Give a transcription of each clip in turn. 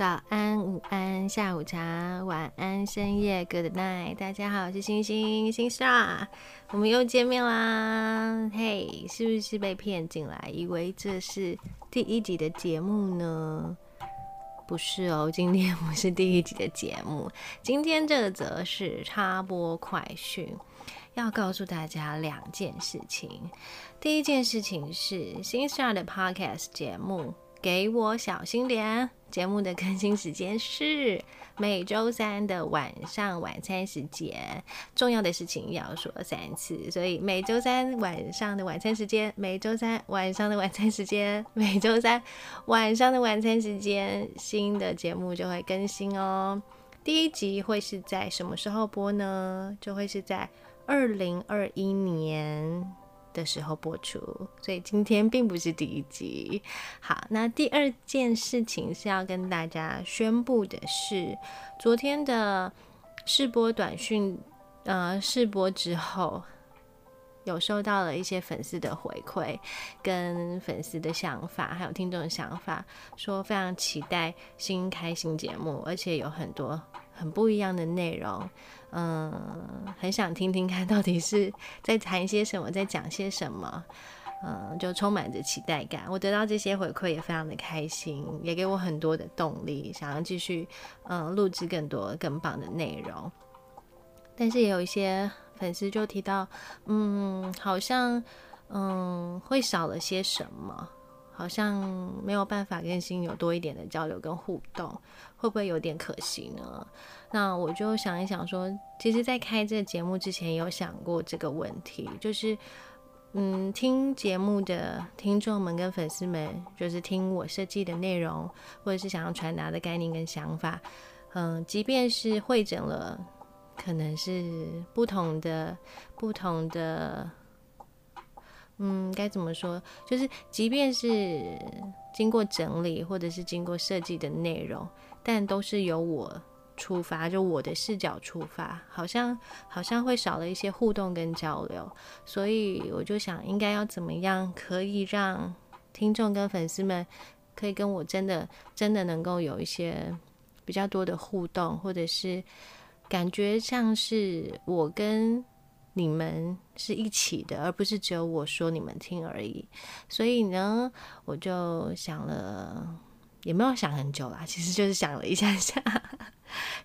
早安、午安、下午茶、晚安、深夜，Good night。大家好，我是星星星莎，我们又见面啦。嘿，是不是被骗进来，以为这是第一集的节目呢？不是哦，今天不是第一集的节目，今天这则是插播快讯，要告诉大家两件事情。第一件事情是星莎的 Podcast 节目。给我小心点！节目的更新时间是每周三的晚上晚餐时间。重要的事情要说三次，所以每周三晚上的晚餐时间，每周三晚上的晚餐时间，每周三晚上的晚餐时间，新的节目就会更新哦。第一集会是在什么时候播呢？就会是在二零二一年。的时候播出，所以今天并不是第一集。好，那第二件事情是要跟大家宣布的是，昨天的试播短讯，呃，试播之后有收到了一些粉丝的回馈，跟粉丝的想法，还有听众的想法，说非常期待新开新节目，而且有很多很不一样的内容。嗯，很想听听看到底是在谈些什么，在讲些什么，嗯，就充满着期待感。我得到这些回馈也非常的开心，也给我很多的动力，想要继续嗯录制更多更棒的内容。但是也有一些粉丝就提到，嗯，好像嗯会少了些什么。好像没有办法跟新有多一点的交流跟互动，会不会有点可惜呢？那我就想一想，说其实，在开这个节目之前，有想过这个问题，就是，嗯，听节目的听众们跟粉丝们，就是听我设计的内容，或者是想要传达的概念跟想法，嗯，即便是会诊了，可能是不同的不同的。嗯，该怎么说？就是即便是经过整理或者是经过设计的内容，但都是由我出发，就我的视角出发，好像好像会少了一些互动跟交流。所以我就想，应该要怎么样可以让听众跟粉丝们可以跟我真的真的能够有一些比较多的互动，或者是感觉像是我跟。你们是一起的，而不是只有我说你们听而已。所以呢，我就想了，也没有想很久啦，其实就是想了一下下，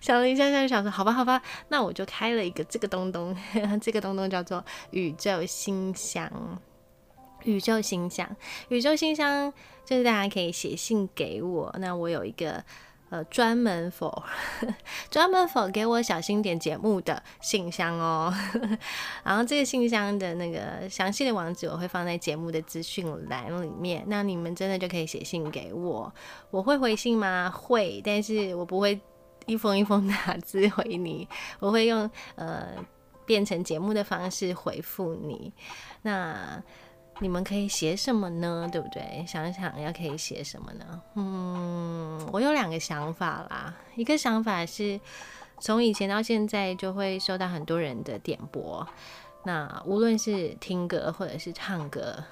想了一下下，就想说，好吧，好吧，那我就开了一个这个东东，这个东东叫做宇宙信箱。宇宙信箱，宇宙信箱就是大家可以写信给我，那我有一个。呃，专门否 专门否给我小心点节目的信箱哦，然后这个信箱的那个详细的网址我会放在节目的资讯栏里面，那你们真的就可以写信给我，我会回信吗？会，但是我不会一封一封打字回你，我会用呃变成节目的方式回复你，那。你们可以写什么呢？对不对？想想要可以写什么呢？嗯，我有两个想法啦。一个想法是从以前到现在就会收到很多人的点播，那无论是听歌或者是唱歌，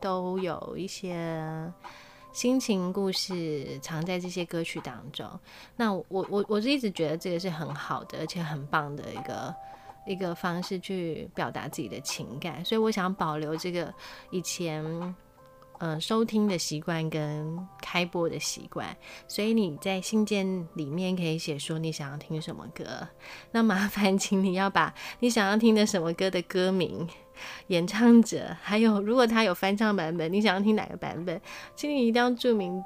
都有一些心情故事藏在这些歌曲当中。那我我我是一直觉得这个是很好的，而且很棒的一个。一个方式去表达自己的情感，所以我想保留这个以前嗯收听的习惯跟开播的习惯。所以你在信件里面可以写说你想要听什么歌，那麻烦请你要把你想要听的什么歌的歌名、演唱者，还有如果他有翻唱版本，你想要听哪个版本，请你一定要注明。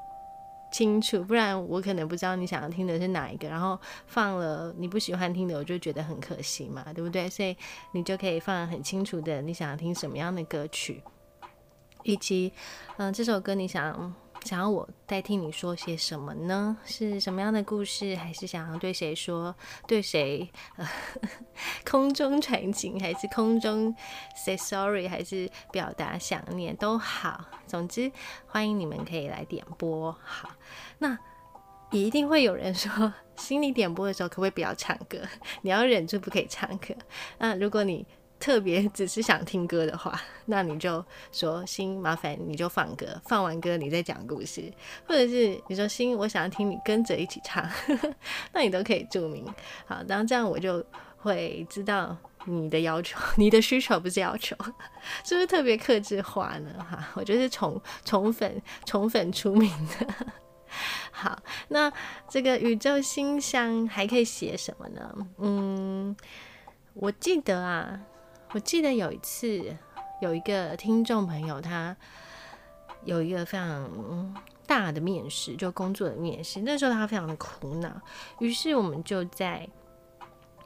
清楚，不然我可能不知道你想要听的是哪一个，然后放了你不喜欢听的，我就觉得很可惜嘛，对不对？所以你就可以放很清楚的，你想要听什么样的歌曲，以及嗯，这首歌你想。想要我代替你说些什么呢？是什么样的故事？还是想要对谁说？对谁？空中传情，还是空中 say sorry？还是表达想念都好。总之，欢迎你们可以来点播。好，那也一定会有人说，心里点播的时候可不可以不要唱歌？你要忍住不可以唱歌。那如果你特别只是想听歌的话，那你就说心麻烦你就放歌，放完歌你再讲故事，或者是你说心我想要听你跟着一起唱，那你都可以注明。好，然后这样我就会知道你的要求，你的需求不是要求，是不是特别克制化呢？哈，我觉得是宠宠粉宠粉出名的。好，那这个宇宙信箱还可以写什么呢？嗯，我记得啊。我记得有一次，有一个听众朋友，他有一个非常大的面试，就工作的面试。那时候他非常的苦恼，于是我们就在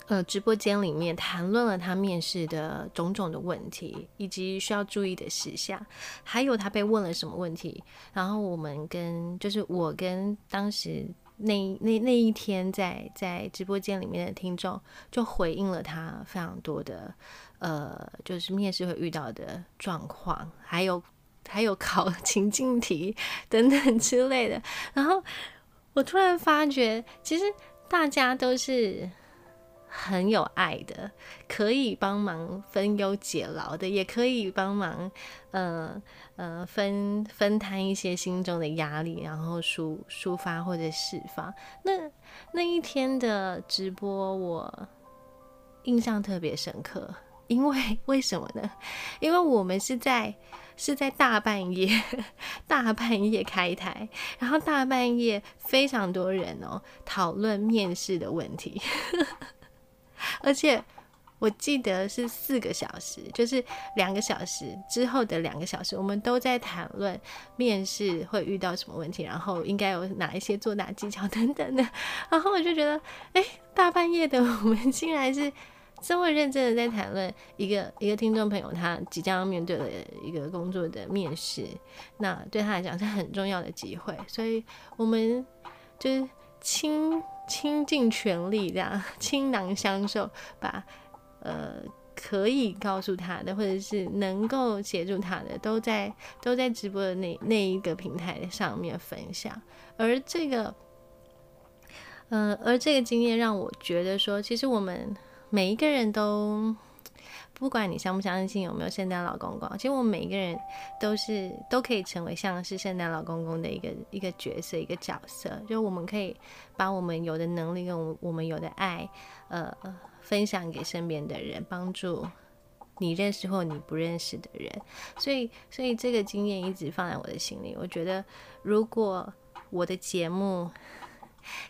呃直播间里面谈论了他面试的种种的问题，以及需要注意的事项，还有他被问了什么问题。然后我们跟就是我跟当时。那那那一天，在在直播间里面的听众就回应了他非常多的，呃，就是面试会遇到的状况，还有还有考情境题等等之类的。然后我突然发觉，其实大家都是。很有爱的，可以帮忙分忧解劳的，也可以帮忙，呃呃分分摊一些心中的压力，然后抒抒发或者释放。那那一天的直播，我印象特别深刻，因为 为什么呢？因为我们是在是在大半夜，大半夜开台，然后大半夜非常多人哦讨论面试的问题。而且我记得是四个小时，就是两个小时之后的两个小时，我们都在谈论面试会遇到什么问题，然后应该有哪一些作答技巧等等的。然后我就觉得，哎，大半夜的，我们竟然是这么认真的在谈论一个一个听众朋友他即将要面对的一个工作的面试，那对他来讲是很重要的机会，所以我们就是倾。倾尽全力，这样倾囊相授，把呃可以告诉他的，或者是能够协助他的，都在都在直播的那那一个平台上面分享。而这个，呃，而这个经验让我觉得说，其实我们每一个人都。不管你相不相信有没有圣诞老公公，其实我们每一个人都是都可以成为像是圣诞老公公的一个一个角色一个角色，就我们可以把我们有的能力跟我们有的爱，呃，分享给身边的人，帮助你认识或你不认识的人。所以，所以这个经验一直放在我的心里。我觉得，如果我的节目，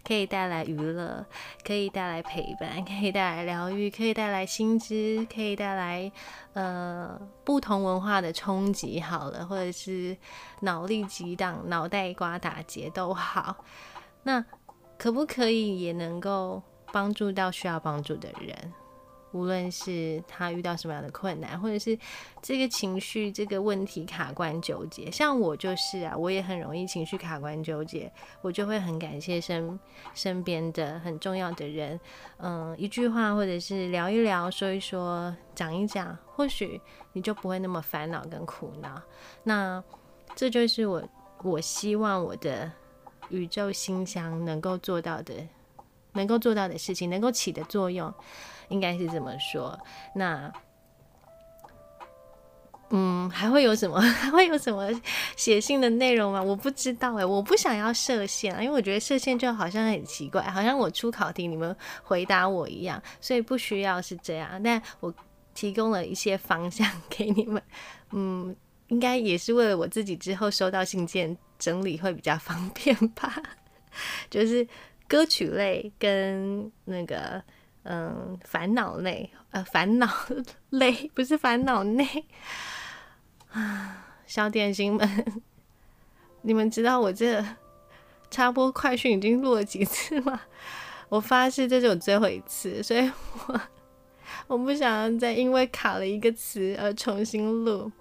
可以带来娱乐，可以带来陪伴，可以带来疗愈，可以带来新知，可以带来呃不同文化的冲击。好了，或者是脑力激荡、脑袋瓜打结都好。那可不可以也能够帮助到需要帮助的人？无论是他遇到什么样的困难，或者是这个情绪这个问题卡关纠结，像我就是啊，我也很容易情绪卡关纠结，我就会很感谢身身边的很重要的人，嗯，一句话或者是聊一聊，说一说，讲一讲，或许你就不会那么烦恼跟苦恼。那这就是我我希望我的宇宙心箱能够做到的，能够做到的事情，能够起的作用。应该是这么说，那，嗯，还会有什么？还会有什么写信的内容吗？我不知道哎，我不想要设限，因为我觉得设限就好像很奇怪，好像我出考题你们回答我一样，所以不需要是这样。但我提供了一些方向 给你们，嗯，应该也是为了我自己之后收到信件整理会比较方便吧。就是歌曲类跟那个。嗯，烦恼类，呃，烦恼类 不是烦恼内 啊，小点心们，你们知道我这插播快讯已经录了几次吗？我发誓这是我最后一次，所以我我不想再因为卡了一个词而重新录，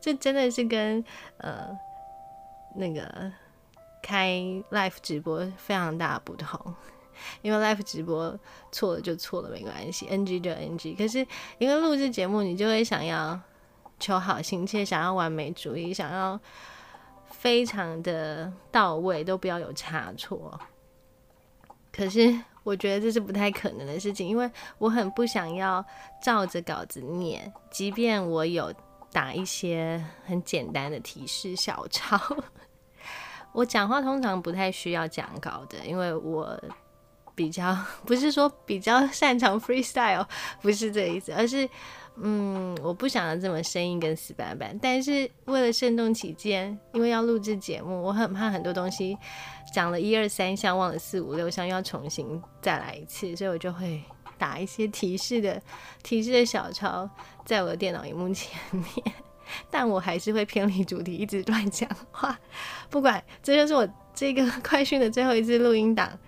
这真的是跟呃那个开 live 直播非常大不同。因为 live 直播错了就错了，没关系，NG 就 NG。可是因为录制节目，你就会想要求好心切，想要完美主义，想要非常的到位，都不要有差错。可是我觉得这是不太可能的事情，因为我很不想要照着稿子念，即便我有打一些很简单的提示小抄。我讲话通常不太需要讲稿的，因为我比较 不是说比较擅长 freestyle，不是这意思，而是。嗯，我不想要这么生硬跟死板板，但是为了慎重起见，因为要录制节目，我很怕很多东西讲了一二三项忘了四五六项，又要重新再来一次，所以我就会打一些提示的提示的小抄在我的电脑荧幕前面，但我还是会偏离主题，一直乱讲话，不管，这就是我这个快讯的最后一次录音档。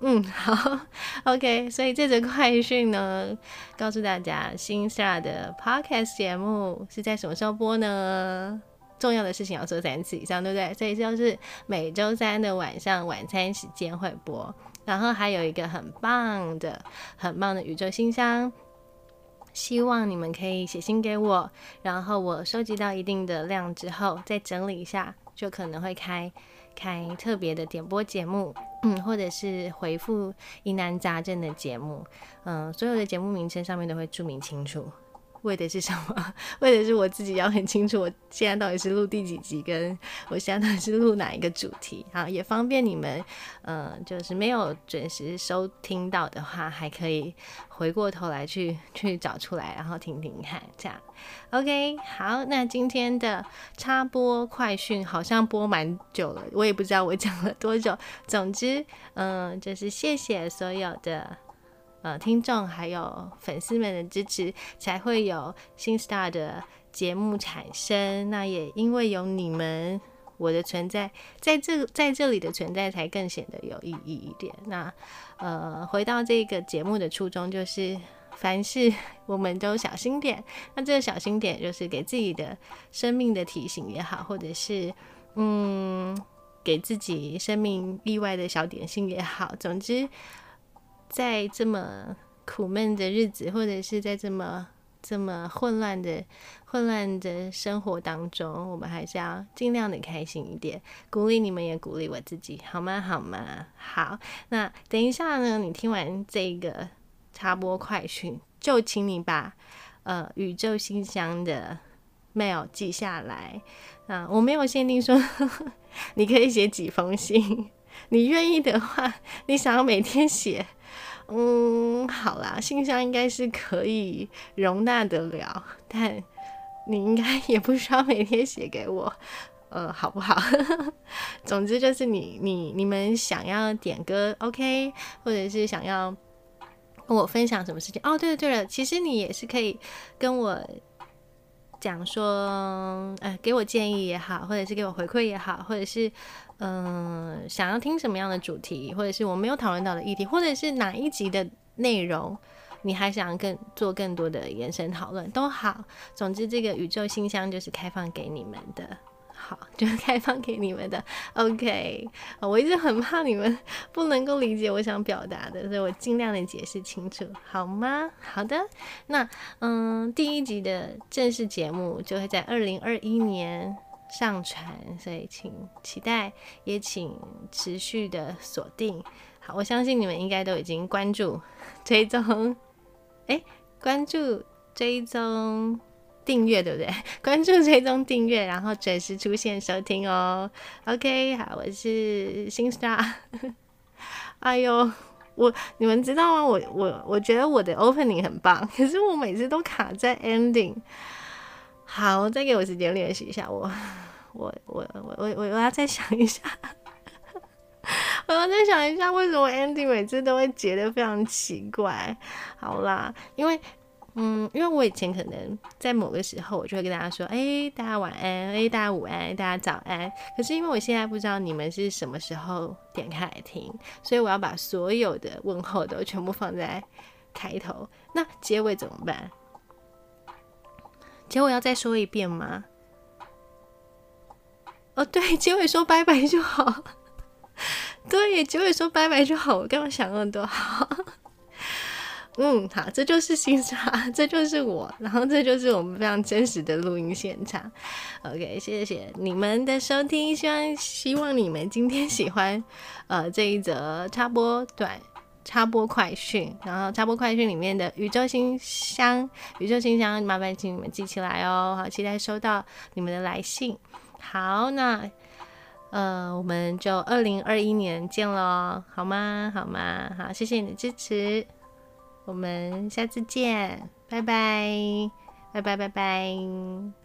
嗯，好，OK。所以这则快讯呢，告诉大家，新 Star 的 Podcast 节目是在什么时候播呢？重要的事情要说三次以上，对不对？所以就是每周三的晚上晚餐时间会播。然后还有一个很棒的、很棒的宇宙信箱，希望你们可以写信给我，然后我收集到一定的量之后，再整理一下，就可能会开。开特别的点播节目，嗯，或者是回复疑难杂症的节目，嗯，所有的节目名称上面都会注明清楚。为的是什么？为的是我自己要很清楚，我现在到底是录第几集，跟我现在到底是录哪一个主题，好，也方便你们，嗯，就是没有准时收听到的话，还可以回过头来去去找出来，然后听听看，这样，OK，好，那今天的插播快讯好像播蛮久了，我也不知道我讲了多久，总之，嗯，就是谢谢所有的。呃，听众还有粉丝们的支持，才会有新 star 的节目产生。那也因为有你们，我的存在在这在这里的存在才更显得有意义一点。那呃，回到这个节目的初衷，就是凡事我们都小心点。那这个小心点，就是给自己的生命的提醒也好，或者是嗯，给自己生命意外的小点心也好。总之。在这么苦闷的日子，或者是在这么这么混乱的混乱的生活当中，我们还是要尽量的开心一点。鼓励你们，也鼓励我自己，好吗？好吗？好。那等一下呢？你听完这个插播快讯，就请你把呃宇宙信箱的 mail 记下来啊。我没有限定说 你可以写几封信，你愿意的话，你想要每天写。嗯，好啦，信箱应该是可以容纳得了，但你应该也不需要每天写给我，呃，好不好？总之就是你你你们想要点歌，OK，或者是想要跟我分享什么事情？哦，对了对了，其实你也是可以跟我。讲说，呃，给我建议也好，或者是给我回馈也好，或者是，嗯，想要听什么样的主题，或者是我没有讨论到的议题，或者是哪一集的内容，你还想更做更多的延伸讨论都好。总之，这个宇宙信箱就是开放给你们的。好，就开放给你们的。OK，我一直很怕你们不能够理解我想表达的，所以我尽量的解释清楚，好吗？好的，那嗯，第一集的正式节目就会在二零二一年上传，所以请期待，也请持续的锁定。好，我相信你们应该都已经关注、追踪，哎，关注、追踪。订阅对不对？关注、追踪、订阅，然后准时出现收听哦。OK，好，我是新 star。哎呦，我你们知道吗？我我我觉得我的 opening 很棒，可是我每次都卡在 ending。好，再给我时间练习一下。我我我我我我要再想一下，我要再想一下为什么 Andy 每次都会结得非常奇怪。好啦，因为。嗯，因为我以前可能在某个时候，我就会跟大家说，哎，大家晚安，哎，大家午安，大家早安。可是因为我现在不知道你们是什么时候点开来听，所以我要把所有的问候都全部放在开头。那结尾怎么办？结尾要再说一遍吗？哦，对，结尾说拜拜就好。对，结尾说拜拜就好。我刚刚想那么多，好。嗯，好，这就是新沙，这就是我，然后这就是我们非常真实的录音现场。OK，谢谢你们的收听，希望希望你们今天喜欢呃这一则插播短插播快讯，然后插播快讯里面的宇宙信箱，宇宙信箱麻烦请你们记起来哦，好，期待收到你们的来信。好，那呃，我们就二零二一年见喽，好吗？好吗？好，谢谢你的支持，我们下次见，拜拜，拜拜，拜拜。